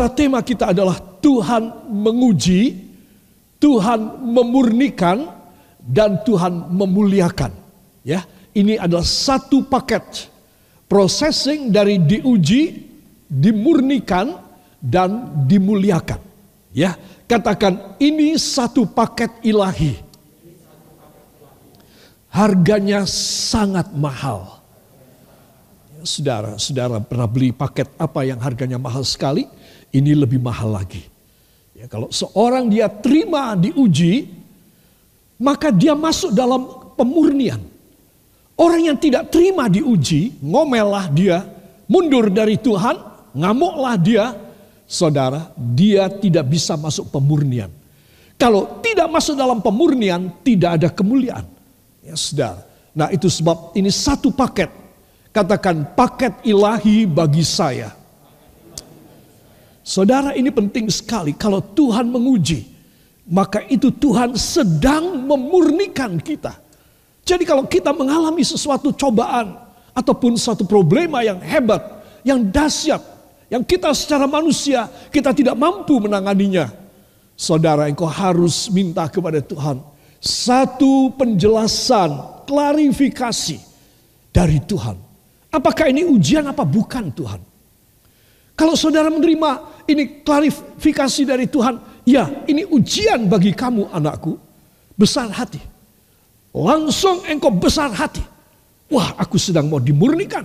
Saudara, tema kita adalah Tuhan menguji, Tuhan memurnikan, dan Tuhan memuliakan. Ya, ini adalah satu paket processing dari diuji, dimurnikan, dan dimuliakan. Ya, katakan ini satu paket ilahi. Harganya sangat mahal. Saudara, saudara pernah beli paket apa yang harganya mahal sekali? Ini lebih mahal lagi. Ya, kalau seorang dia terima diuji, maka dia masuk dalam pemurnian. Orang yang tidak terima diuji, ngomellah dia, mundur dari Tuhan, ngamuklah dia, saudara, dia tidak bisa masuk pemurnian. Kalau tidak masuk dalam pemurnian, tidak ada kemuliaan. Ya, saudara. Nah, itu sebab ini satu paket. Katakan paket ilahi bagi saya Saudara ini penting sekali kalau Tuhan menguji. Maka itu Tuhan sedang memurnikan kita. Jadi kalau kita mengalami sesuatu cobaan ataupun suatu problema yang hebat, yang dahsyat, yang kita secara manusia kita tidak mampu menanganinya. Saudara engkau harus minta kepada Tuhan satu penjelasan, klarifikasi dari Tuhan. Apakah ini ujian apa bukan Tuhan? Kalau saudara menerima ini klarifikasi dari Tuhan. Ya, ini ujian bagi kamu anakku. Besar hati. Langsung engkau besar hati. Wah, aku sedang mau dimurnikan.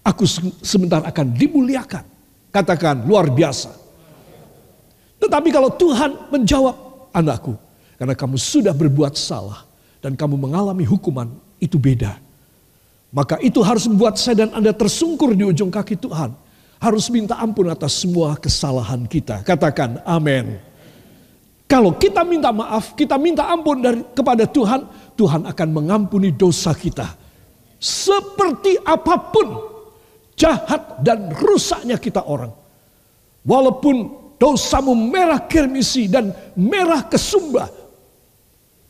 Aku sebentar akan dimuliakan. Katakan luar biasa. Tetapi kalau Tuhan menjawab, anakku, karena kamu sudah berbuat salah dan kamu mengalami hukuman, itu beda. Maka itu harus membuat saya dan Anda tersungkur di ujung kaki Tuhan harus minta ampun atas semua kesalahan kita. Katakan amin. Kalau kita minta maaf, kita minta ampun dari kepada Tuhan, Tuhan akan mengampuni dosa kita. Seperti apa pun jahat dan rusaknya kita orang. Walaupun dosamu merah kirmisi dan merah kesumba.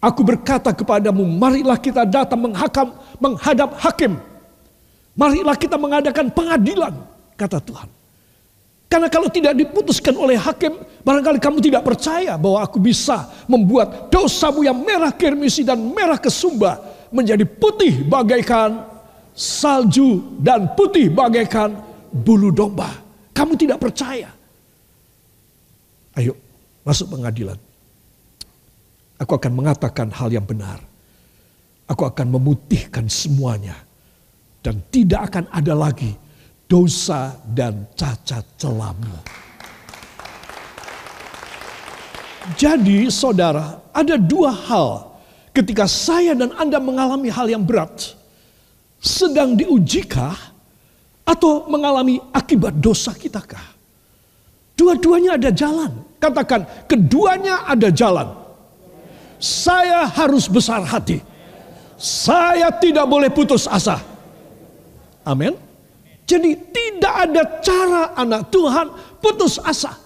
Aku berkata kepadamu, marilah kita datang menghakam, menghadap hakim. Marilah kita mengadakan pengadilan kata Tuhan. Karena kalau tidak diputuskan oleh hakim, barangkali kamu tidak percaya bahwa aku bisa membuat dosamu yang merah kirmisi dan merah kesumba menjadi putih bagaikan salju dan putih bagaikan bulu domba. Kamu tidak percaya. Ayo, masuk pengadilan. Aku akan mengatakan hal yang benar. Aku akan memutihkan semuanya. Dan tidak akan ada lagi dosa dan cacat celamu. Jadi saudara, ada dua hal ketika saya dan Anda mengalami hal yang berat. Sedang diujikah atau mengalami akibat dosa kitakah? Dua-duanya ada jalan. Katakan, keduanya ada jalan. Saya harus besar hati. Saya tidak boleh putus asa. Amin. Jadi tidak ada cara anak Tuhan putus asa.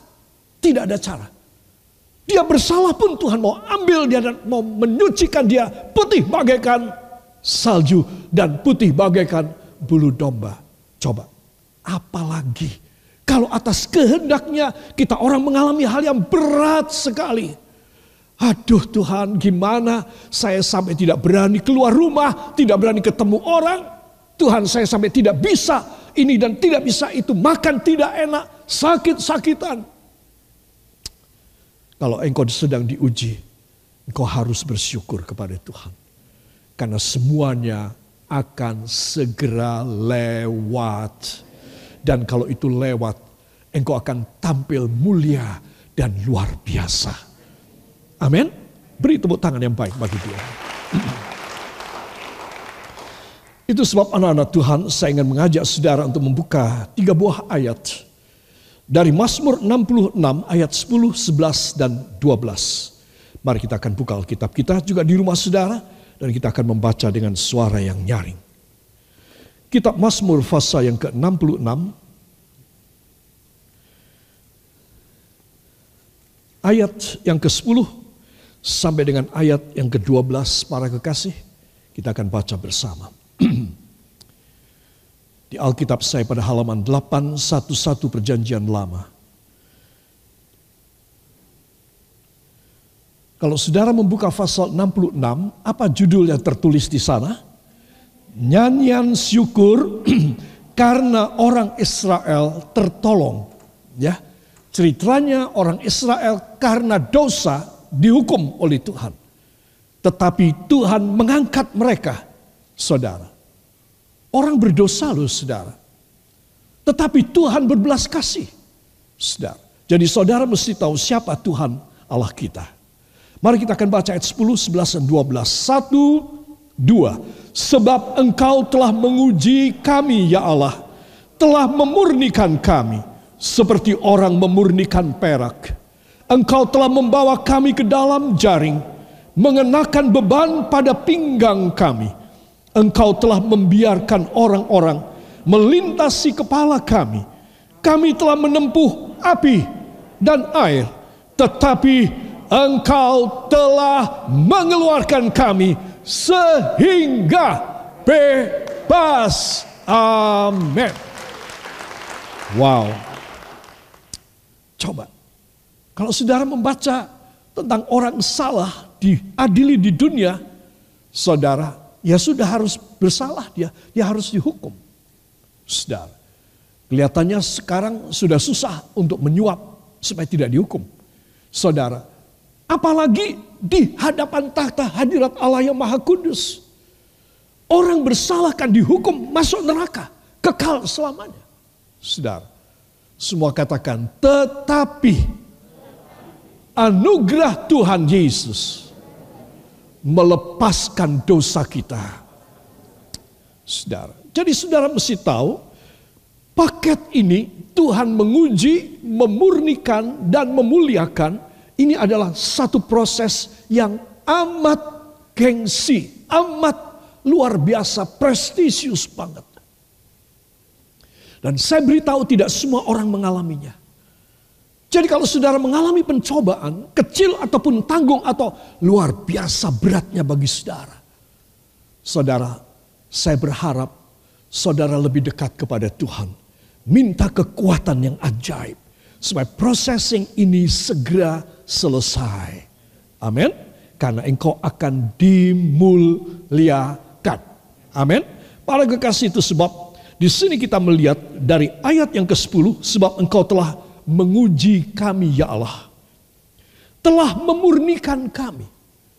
Tidak ada cara. Dia bersalah pun Tuhan mau ambil dia dan mau menyucikan dia putih bagaikan salju dan putih bagaikan bulu domba. Coba, apalagi kalau atas kehendaknya kita orang mengalami hal yang berat sekali. Aduh Tuhan gimana saya sampai tidak berani keluar rumah, tidak berani ketemu orang. Tuhan saya sampai tidak bisa ini dan tidak bisa itu, makan tidak enak, sakit-sakitan. Kalau engkau sedang diuji, engkau harus bersyukur kepada Tuhan. Karena semuanya akan segera lewat. Dan kalau itu lewat, engkau akan tampil mulia dan luar biasa. Amin. Beri tepuk tangan yang baik bagi dia. Itu sebab anak-anak Tuhan saya ingin mengajak saudara untuk membuka tiga buah ayat. Dari Mazmur 66 ayat 10, 11, dan 12. Mari kita akan buka Alkitab kita juga di rumah saudara. Dan kita akan membaca dengan suara yang nyaring. Kitab Mazmur fasa yang ke-66. Ayat yang ke-10 sampai dengan ayat yang ke-12 para kekasih. Kita akan baca bersama. Di Alkitab saya pada halaman 811 perjanjian lama. Kalau saudara membuka pasal 66, apa judul yang tertulis di sana? Nyanyian syukur karena orang Israel tertolong. Ya, ceritanya orang Israel karena dosa dihukum oleh Tuhan. Tetapi Tuhan mengangkat mereka saudara. Orang berdosa loh saudara. Tetapi Tuhan berbelas kasih, saudara. Jadi saudara mesti tahu siapa Tuhan Allah kita. Mari kita akan baca ayat 10, 11, dan 12. Satu, dua. Sebab engkau telah menguji kami ya Allah. Telah memurnikan kami. Seperti orang memurnikan perak. Engkau telah membawa kami ke dalam jaring. Mengenakan beban pada pinggang kami. Engkau telah membiarkan orang-orang melintasi kepala kami. Kami telah menempuh api dan air. Tetapi Engkau telah mengeluarkan kami sehingga bebas. Amin. Wow. Coba. Kalau saudara membaca tentang orang salah diadili di dunia, saudara, ya sudah harus bersalah dia, dia harus dihukum. Saudara, kelihatannya sekarang sudah susah untuk menyuap supaya tidak dihukum. Saudara, Apalagi di hadapan tahta hadirat Allah yang maha kudus. Orang bersalah kan dihukum masuk neraka. Kekal selamanya. Saudara, semua katakan tetapi anugerah Tuhan Yesus melepaskan dosa kita. Saudara, jadi saudara mesti tahu paket ini Tuhan menguji, memurnikan dan memuliakan ini adalah satu proses yang amat gengsi, amat luar biasa, prestisius banget. Dan saya beritahu tidak semua orang mengalaminya. Jadi kalau saudara mengalami pencobaan, kecil ataupun tanggung atau luar biasa beratnya bagi saudara. Saudara, saya berharap saudara lebih dekat kepada Tuhan. Minta kekuatan yang ajaib. Supaya processing ini segera selesai. Amin. Karena engkau akan dimuliakan. Amin. Para kekasih itu sebab di sini kita melihat dari ayat yang ke-10 sebab engkau telah menguji kami ya Allah. Telah memurnikan kami.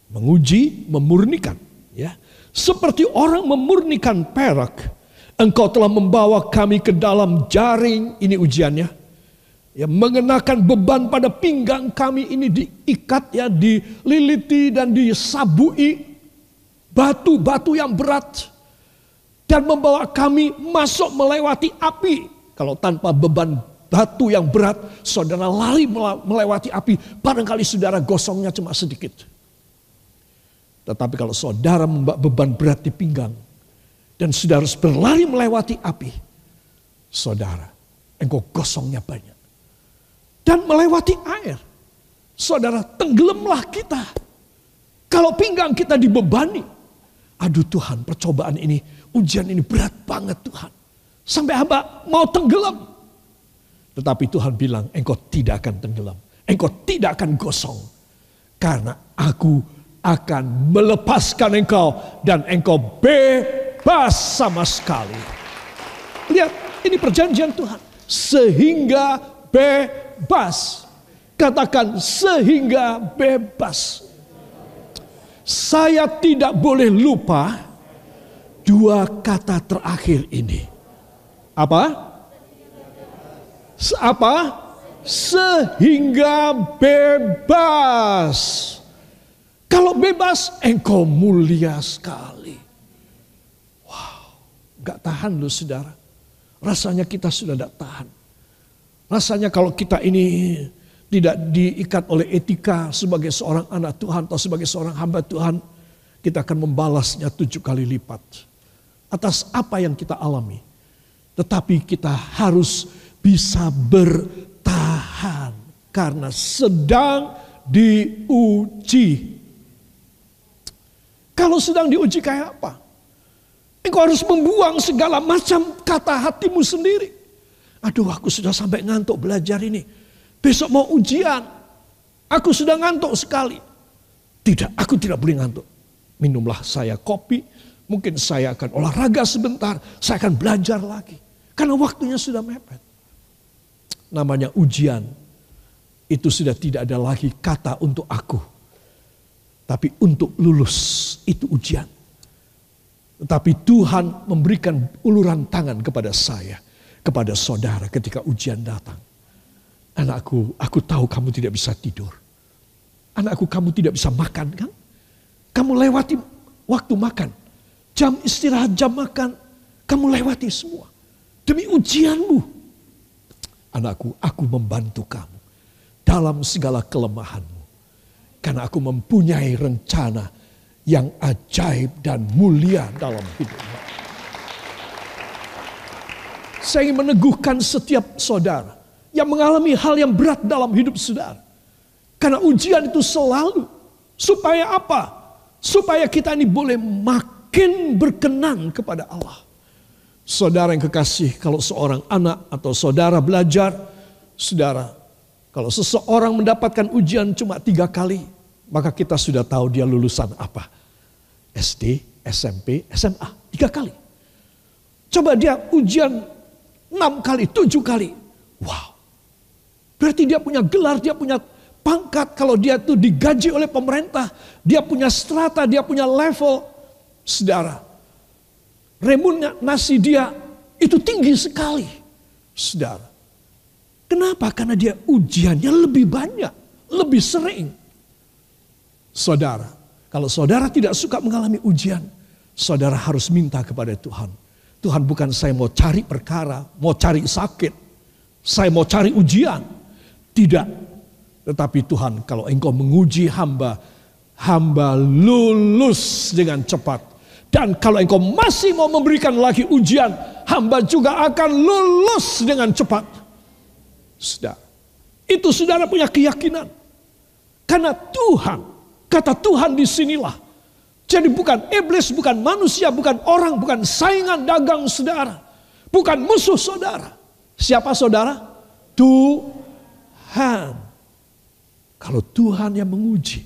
Menguji, memurnikan, ya. Seperti orang memurnikan perak, engkau telah membawa kami ke dalam jaring, ini ujiannya ya mengenakan beban pada pinggang kami ini diikat ya dililiti dan disabui batu-batu yang berat dan membawa kami masuk melewati api kalau tanpa beban batu yang berat saudara lari melewati api barangkali saudara gosongnya cuma sedikit tetapi kalau saudara membawa beban berat di pinggang dan saudara harus berlari melewati api saudara engkau gosongnya banyak dan melewati air. Saudara, tenggelamlah kita. Kalau pinggang kita dibebani. Aduh Tuhan, percobaan ini, ujian ini berat banget Tuhan. Sampai hamba mau tenggelam. Tetapi Tuhan bilang, engkau tidak akan tenggelam. Engkau tidak akan gosong. Karena aku akan melepaskan engkau dan engkau bebas sama sekali. Lihat, ini perjanjian Tuhan. Sehingga bebas. Katakan sehingga bebas. Saya tidak boleh lupa dua kata terakhir ini. Apa? Apa? Sehingga bebas. Kalau bebas, engkau mulia sekali. Wow, gak tahan loh saudara. Rasanya kita sudah gak tahan. Rasanya kalau kita ini tidak diikat oleh etika sebagai seorang anak Tuhan atau sebagai seorang hamba Tuhan, kita akan membalasnya tujuh kali lipat atas apa yang kita alami. Tetapi kita harus bisa bertahan karena sedang diuji. Kalau sedang diuji kayak apa? Engkau harus membuang segala macam kata hatimu sendiri. Aduh aku sudah sampai ngantuk belajar ini. Besok mau ujian. Aku sudah ngantuk sekali. Tidak, aku tidak boleh ngantuk. Minumlah saya kopi, mungkin saya akan olahraga sebentar, saya akan belajar lagi. Karena waktunya sudah mepet. Namanya ujian, itu sudah tidak ada lagi kata untuk aku. Tapi untuk lulus itu ujian. Tetapi Tuhan memberikan uluran tangan kepada saya, kepada saudara ketika ujian datang. Anakku, aku tahu kamu tidak bisa tidur. Anakku, kamu tidak bisa makan kan? Kamu lewati waktu makan. Jam istirahat, jam makan. Kamu lewati semua. Demi ujianmu. Anakku, aku membantu kamu. Dalam segala kelemahanmu. Karena aku mempunyai rencana yang ajaib dan mulia dalam hidupmu. Saya ingin meneguhkan setiap saudara yang mengalami hal yang berat dalam hidup saudara. Karena ujian itu selalu. Supaya apa? Supaya kita ini boleh makin berkenan kepada Allah. Saudara yang kekasih, kalau seorang anak atau saudara belajar, saudara, kalau seseorang mendapatkan ujian cuma tiga kali, maka kita sudah tahu dia lulusan apa. SD, SMP, SMA. Tiga kali. Coba dia ujian enam kali, tujuh kali. Wow. Berarti dia punya gelar, dia punya pangkat. Kalau dia tuh digaji oleh pemerintah. Dia punya strata, dia punya level. Saudara. Remunerasi dia itu tinggi sekali. Saudara. Kenapa? Karena dia ujiannya lebih banyak. Lebih sering. Saudara, kalau saudara tidak suka mengalami ujian, saudara harus minta kepada Tuhan. Tuhan bukan saya mau cari perkara, mau cari sakit, saya mau cari ujian. Tidak. Tetapi Tuhan kalau engkau menguji hamba, hamba lulus dengan cepat. Dan kalau engkau masih mau memberikan lagi ujian, hamba juga akan lulus dengan cepat. Sudah. Itu saudara punya keyakinan. Karena Tuhan Kata Tuhan di sinilah. Jadi bukan iblis, bukan manusia, bukan orang, bukan saingan dagang saudara. Bukan musuh saudara. Siapa saudara? Tuhan. Kalau Tuhan yang menguji,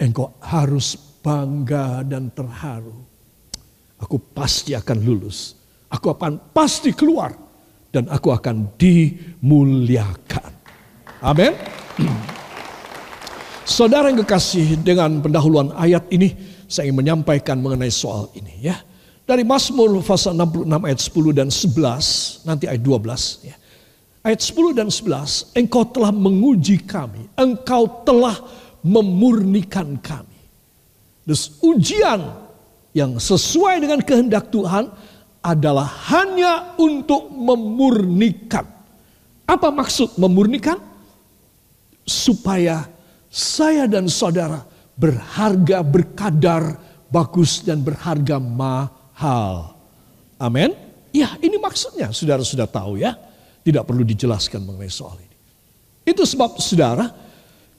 engkau harus bangga dan terharu. Aku pasti akan lulus. Aku akan pasti keluar. Dan aku akan dimuliakan. Amin. Saudara yang kekasih dengan pendahuluan ayat ini saya ingin menyampaikan mengenai soal ini ya. Dari Mazmur pasal 66 ayat 10 dan 11, nanti ayat 12 ya. Ayat 10 dan 11, engkau telah menguji kami, engkau telah memurnikan kami. Terus ujian yang sesuai dengan kehendak Tuhan adalah hanya untuk memurnikan. Apa maksud memurnikan? Supaya saya dan saudara berharga, berkadar, bagus dan berharga mahal. Amin. Ya ini maksudnya saudara sudah tahu ya. Tidak perlu dijelaskan mengenai soal ini. Itu sebab saudara,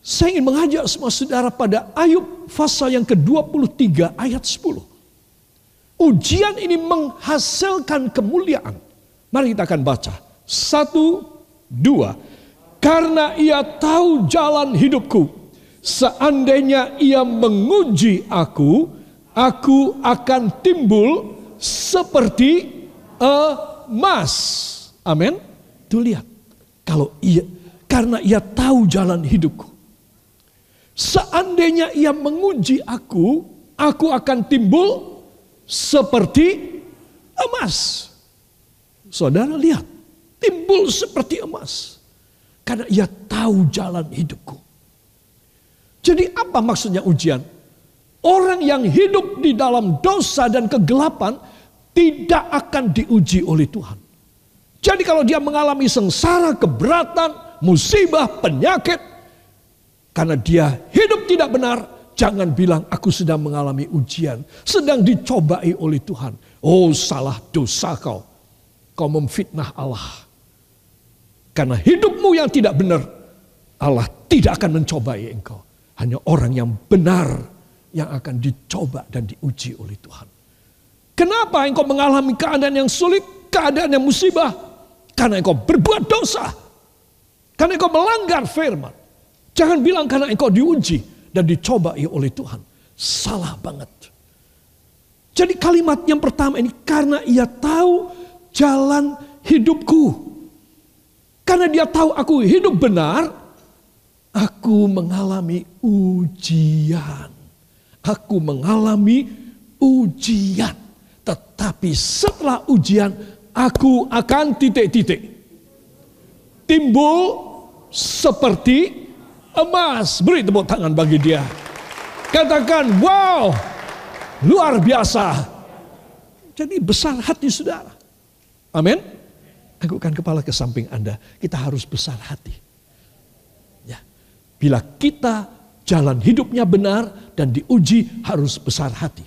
saya ingin mengajak semua saudara pada Ayub pasal yang ke-23 ayat 10. Ujian ini menghasilkan kemuliaan. Mari kita akan baca. Satu, dua. Karena ia tahu jalan hidupku Seandainya ia menguji aku, aku akan timbul seperti emas. Amin. Tuh lihat. Kalau ia karena ia tahu jalan hidupku. Seandainya ia menguji aku, aku akan timbul seperti emas. Saudara lihat, timbul seperti emas. Karena ia tahu jalan hidupku. Jadi apa maksudnya ujian? Orang yang hidup di dalam dosa dan kegelapan tidak akan diuji oleh Tuhan. Jadi kalau dia mengalami sengsara, keberatan, musibah, penyakit, karena dia hidup tidak benar, jangan bilang aku sedang mengalami ujian, sedang dicobai oleh Tuhan. Oh salah dosa kau, kau memfitnah Allah. Karena hidupmu yang tidak benar, Allah tidak akan mencobai engkau. Hanya orang yang benar yang akan dicoba dan diuji oleh Tuhan. Kenapa engkau mengalami keadaan yang sulit, keadaan yang musibah? Karena engkau berbuat dosa. Karena engkau melanggar firman. Jangan bilang karena engkau diuji. dan dicobai oleh Tuhan. Salah banget. Jadi kalimat yang pertama ini karena ia tahu jalan hidupku. Karena dia tahu aku hidup benar, aku mengalami ujian. Aku mengalami ujian. Tetapi setelah ujian, aku akan titik-titik. Timbul seperti emas. Beri tepuk tangan bagi dia. Katakan, wow, luar biasa. Jadi besar hati saudara. Amin. Anggukkan kepala ke samping Anda. Kita harus besar hati. Ya. Bila kita jalan hidupnya benar dan diuji harus besar hati.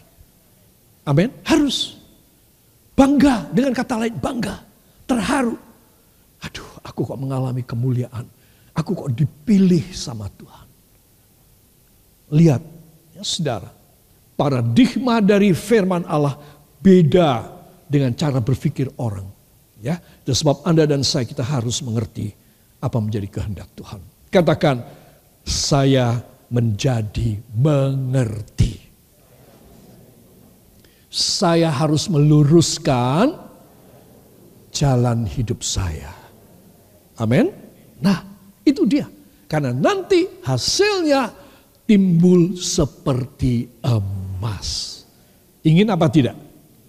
Amin. Harus. Bangga. Dengan kata lain bangga. Terharu. Aduh aku kok mengalami kemuliaan. Aku kok dipilih sama Tuhan. Lihat Ya saudara, paradigma dari firman Allah beda dengan cara berpikir orang. Ya, sebab Anda dan saya kita harus mengerti apa menjadi kehendak Tuhan. Katakan, saya menjadi mengerti. Saya harus meluruskan jalan hidup saya. Amin. Nah, itu dia. Karena nanti hasilnya timbul seperti emas. Ingin apa tidak?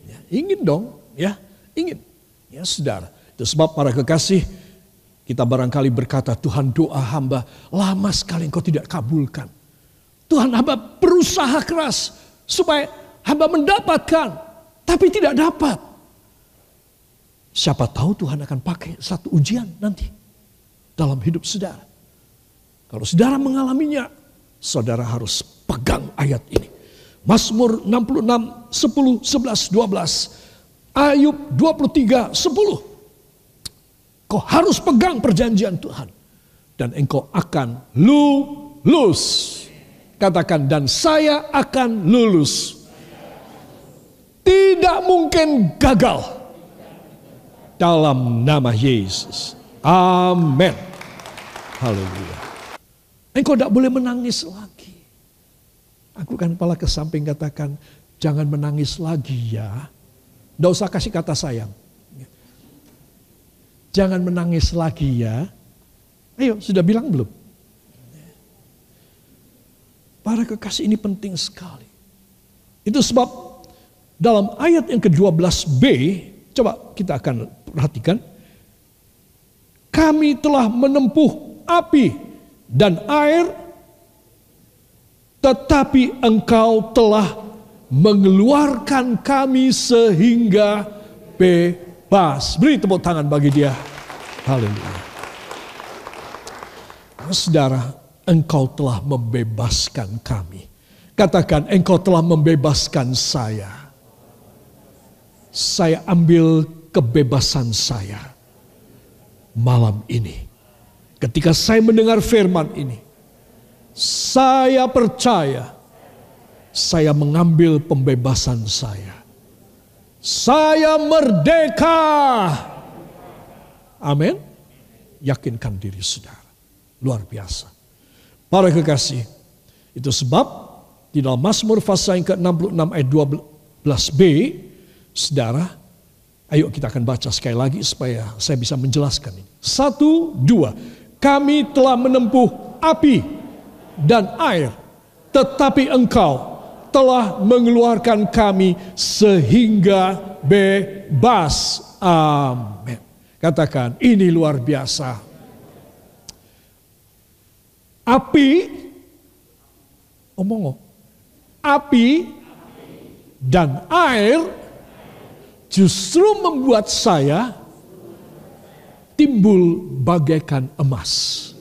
Ya, ingin dong, ya, ingin. Ya, saudara. Itu sebab para kekasih kita barangkali berkata, Tuhan doa hamba lama sekali engkau tidak kabulkan. Tuhan hamba berusaha keras supaya hamba mendapatkan, tapi tidak dapat. Siapa tahu Tuhan akan pakai satu ujian nanti dalam hidup saudara. Kalau saudara mengalaminya, Saudara harus pegang ayat ini. Mazmur 66, 10, 11, 12. Ayub 23, 10. Kau harus pegang perjanjian Tuhan. Dan engkau akan lulus. Katakan, dan saya akan lulus. Tidak mungkin gagal. Dalam nama Yesus. Amin. Haleluya. Engkau tidak boleh menangis lagi. Aku kan kepala ke samping katakan, jangan menangis lagi ya. Tidak usah kasih kata sayang. Jangan menangis lagi ya. Ayo, sudah bilang belum? Para kekasih ini penting sekali. Itu sebab dalam ayat yang ke-12b, coba kita akan perhatikan. Kami telah menempuh api dan air, tetapi engkau telah mengeluarkan kami sehingga bebas. Beri tepuk tangan bagi dia. Haleluya. Saudara, engkau telah membebaskan kami. Katakan, engkau telah membebaskan saya. Saya ambil kebebasan saya malam ini Ketika saya mendengar firman ini, saya percaya saya mengambil pembebasan saya. Saya merdeka. Amin. Yakinkan diri saudara. Luar biasa. Para kekasih, itu sebab di dalam Mazmur pasal yang ke-66 ayat 12b, saudara, ayo kita akan baca sekali lagi supaya saya bisa menjelaskan ini. Satu, dua kami telah menempuh api dan air, tetapi engkau telah mengeluarkan kami sehingga bebas. Amin. Katakan, ini luar biasa. Api, omong api dan air justru membuat saya timbul bagaikan emas.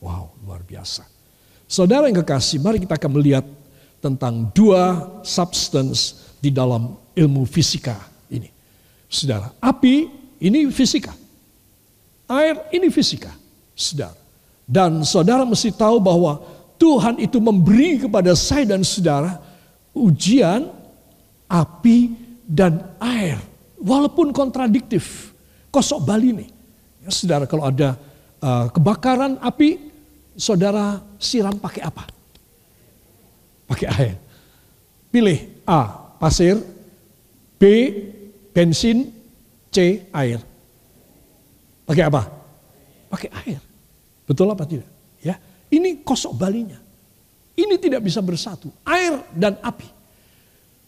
Wow, luar biasa. Saudara yang kekasih, mari kita akan melihat tentang dua substance di dalam ilmu fisika ini. Saudara, api ini fisika. Air ini fisika. Saudara. Dan saudara mesti tahu bahwa Tuhan itu memberi kepada saya dan saudara ujian api dan air. Walaupun kontradiktif. Kosok Bali nih. Ya, saudara kalau ada uh, kebakaran api, saudara siram pakai apa? Pakai air. Pilih A, pasir, B, bensin, C, air. Pakai apa? Pakai air. Betul apa tidak? Ya, ini kosok balinya. Ini tidak bisa bersatu. Air dan api.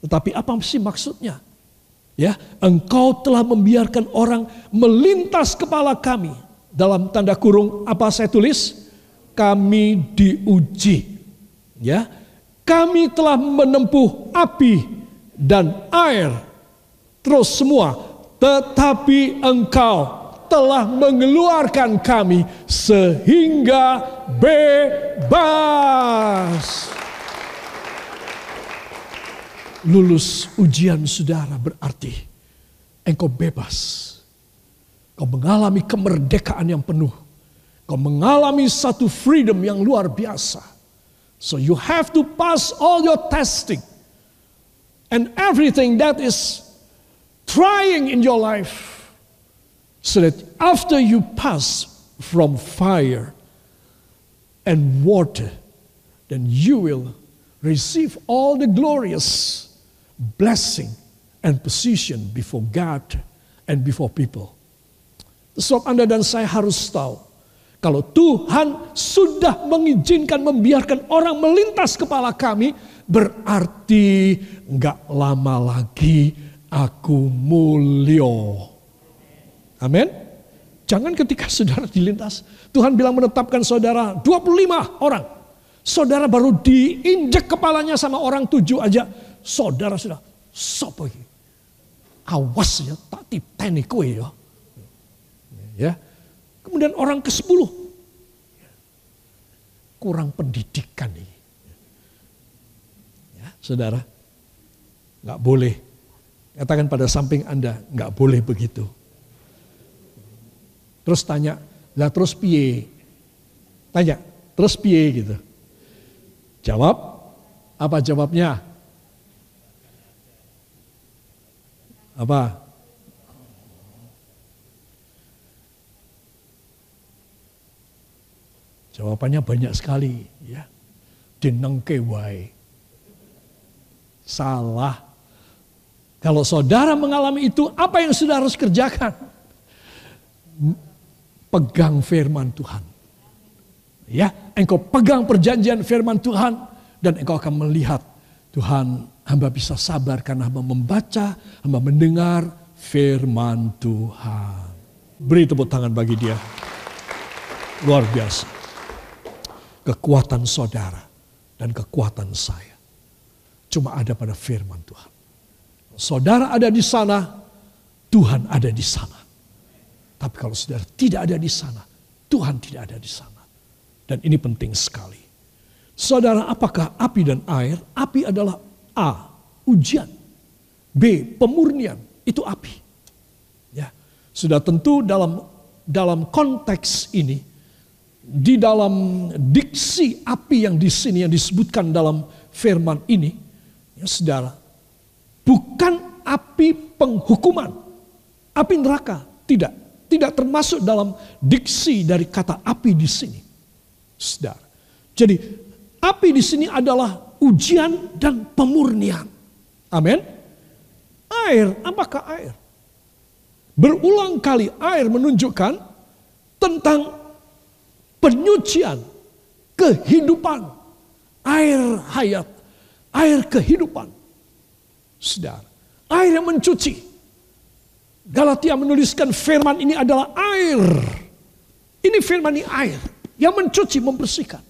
Tetapi apa sih maksudnya? Ya, engkau telah membiarkan orang melintas kepala kami. Dalam tanda kurung apa saya tulis? Kami diuji. Ya, kami telah menempuh api dan air. Terus semua, tetapi engkau telah mengeluarkan kami sehingga bebas. Lulus ujian saudara berarti engkau bebas. Kau mengalami kemerdekaan yang penuh. Kau mengalami satu freedom yang luar biasa. So you have to pass all your testing. And everything that is trying in your life So that after you pass from fire and water, then you will receive all the glorious blessing and position before God and before people. Sebab Anda dan saya harus tahu, kalau Tuhan sudah mengizinkan membiarkan orang melintas kepala kami, berarti nggak lama lagi aku mulio. Amin. Jangan ketika saudara dilintas, Tuhan bilang menetapkan saudara 25 orang. Saudara baru diinjek kepalanya sama orang tujuh aja. Saudara sudah, sopo Awas ya, tak titeni kowe ya. Ya. Kemudian orang ke-10. Kurang pendidikan ini. Ya, saudara, nggak boleh. Katakan pada samping Anda, nggak boleh begitu. Terus tanya, lah terus piye? Tanya, terus piye gitu. Jawab, apa jawabnya? Apa? Jawabannya banyak sekali, ya. Dinengke. Salah. Kalau saudara mengalami itu, apa yang saudara harus kerjakan? pegang firman Tuhan. Ya, engkau pegang perjanjian firman Tuhan dan engkau akan melihat Tuhan hamba bisa sabar karena hamba membaca, hamba mendengar firman Tuhan. Beri tepuk tangan bagi dia. Luar biasa. Kekuatan saudara dan kekuatan saya cuma ada pada firman Tuhan. Saudara ada di sana, Tuhan ada di sana. Tapi kalau saudara tidak ada di sana, Tuhan tidak ada di sana. Dan ini penting sekali. Saudara, apakah api dan air? Api adalah A, ujian. B, pemurnian. Itu api. Ya. Sudah tentu dalam dalam konteks ini di dalam diksi api yang di sini yang disebutkan dalam firman ini, ya saudara, bukan api penghukuman, api neraka, tidak. Tidak termasuk dalam diksi dari kata api di sini. Saudara. Jadi api di sini adalah ujian dan pemurnian. Amin. Air, apakah air? Berulang kali air menunjukkan tentang penyucian, kehidupan, air hayat, air kehidupan. Saudara, air yang mencuci, Galatia menuliskan firman ini adalah air. Ini firman ini air yang mencuci, membersihkan.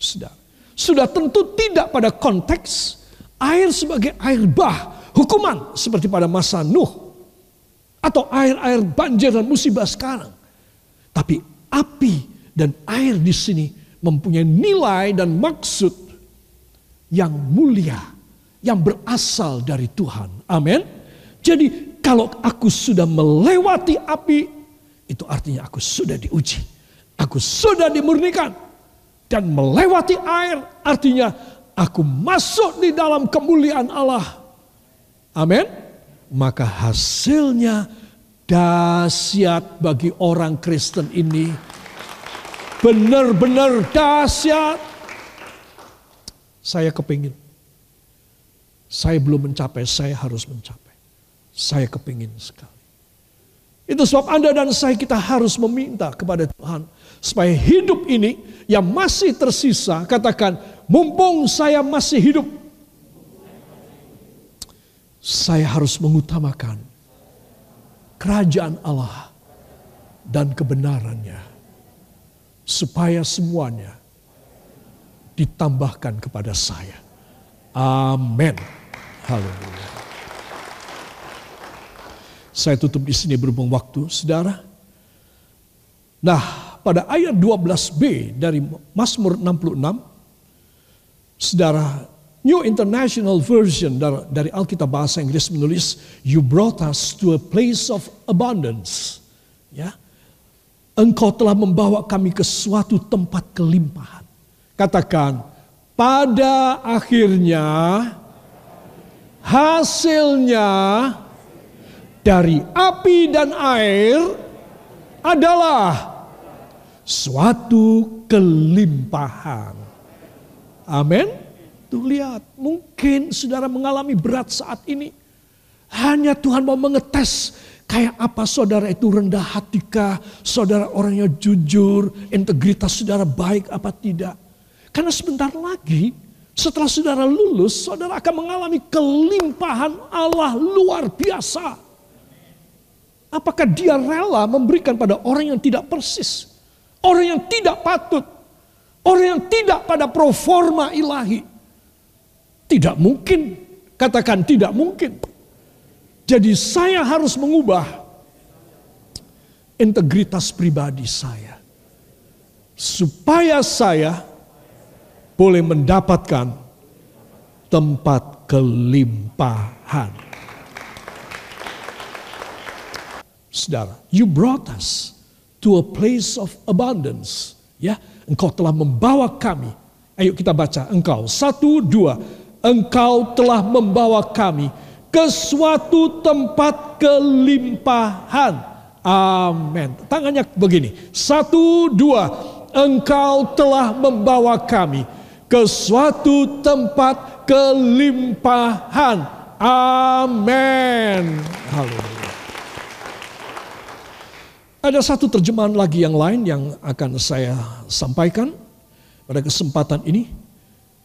Sudah, sudah tentu tidak pada konteks air sebagai air bah, hukuman seperti pada masa Nuh atau air-air banjir dan musibah sekarang. Tapi api dan air di sini mempunyai nilai dan maksud yang mulia yang berasal dari Tuhan. Amin. Jadi kalau aku sudah melewati api, itu artinya aku sudah diuji. Aku sudah dimurnikan. Dan melewati air artinya aku masuk di dalam kemuliaan Allah. Amin. Maka hasilnya dahsyat bagi orang Kristen ini benar-benar dahsyat. Saya kepingin. Saya belum mencapai, saya harus mencapai. Saya kepingin sekali. Itu sebab Anda dan saya kita harus meminta kepada Tuhan. Supaya hidup ini yang masih tersisa, katakan, mumpung saya masih hidup. Saya harus mengutamakan kerajaan Allah dan kebenarannya. Supaya semuanya ditambahkan kepada saya. Amin. Haleluya. Saya tutup di sini berhubung waktu, saudara. Nah, pada ayat 12b dari Mazmur 66, saudara, New International Version dari Alkitab Bahasa Inggris menulis, You brought us to a place of abundance. Ya, Engkau telah membawa kami ke suatu tempat kelimpahan. Katakan, pada akhirnya hasilnya dari api dan air adalah suatu kelimpahan. Amin. Tuh lihat, mungkin saudara mengalami berat saat ini. Hanya Tuhan mau mengetes Kayak apa saudara itu rendah hatikah, saudara orangnya jujur, integritas saudara baik apa tidak. Karena sebentar lagi setelah saudara lulus, saudara akan mengalami kelimpahan Allah luar biasa. Apakah dia rela memberikan pada orang yang tidak persis, orang yang tidak patut, orang yang tidak pada proforma ilahi? Tidak mungkin, katakan tidak mungkin. Jadi saya harus mengubah integritas pribadi saya. Supaya saya boleh mendapatkan tempat kelimpahan. Saudara, you brought us to a place of abundance. Ya, engkau telah membawa kami. Ayo kita baca, engkau. Satu, dua. Engkau telah membawa kami ke suatu tempat kelimpahan. Amin. Tangannya begini. Satu, dua. Engkau telah membawa kami ke suatu tempat kelimpahan. Amin. Haleluya. Ada satu terjemahan lagi yang lain yang akan saya sampaikan pada kesempatan ini,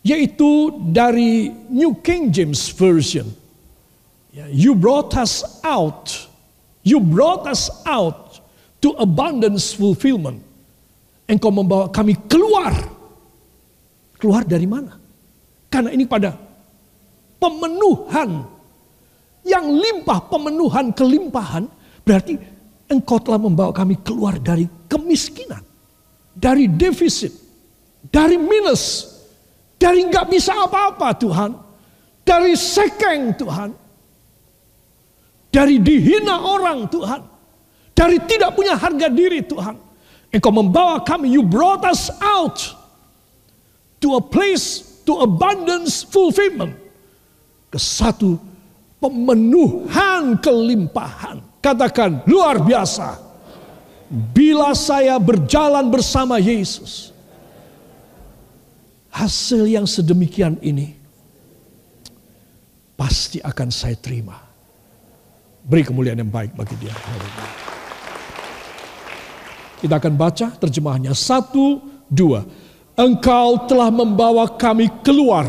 yaitu dari New King James Version. You brought us out. You brought us out to abundance fulfillment. Engkau membawa kami keluar. Keluar dari mana? Karena ini pada pemenuhan yang limpah, pemenuhan kelimpahan berarti engkau telah membawa kami keluar dari kemiskinan, dari defisit, dari minus, dari nggak bisa apa-apa Tuhan, dari sekeng Tuhan, dari dihina orang Tuhan. Dari tidak punya harga diri Tuhan. Engkau membawa kami, you brought us out to a place, to abundance fulfillment. Ke satu pemenuhan kelimpahan. Katakan luar biasa. Bila saya berjalan bersama Yesus. Hasil yang sedemikian ini pasti akan saya terima Beri kemuliaan yang baik bagi dia. Kita akan baca terjemahannya. Satu, dua. Engkau telah membawa kami keluar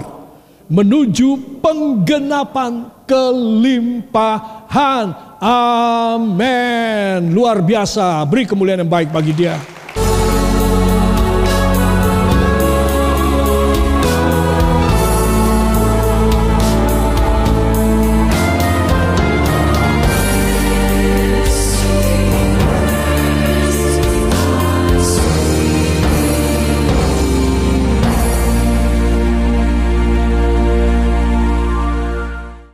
menuju penggenapan kelimpahan. Amin. Luar biasa. Beri kemuliaan yang baik bagi dia.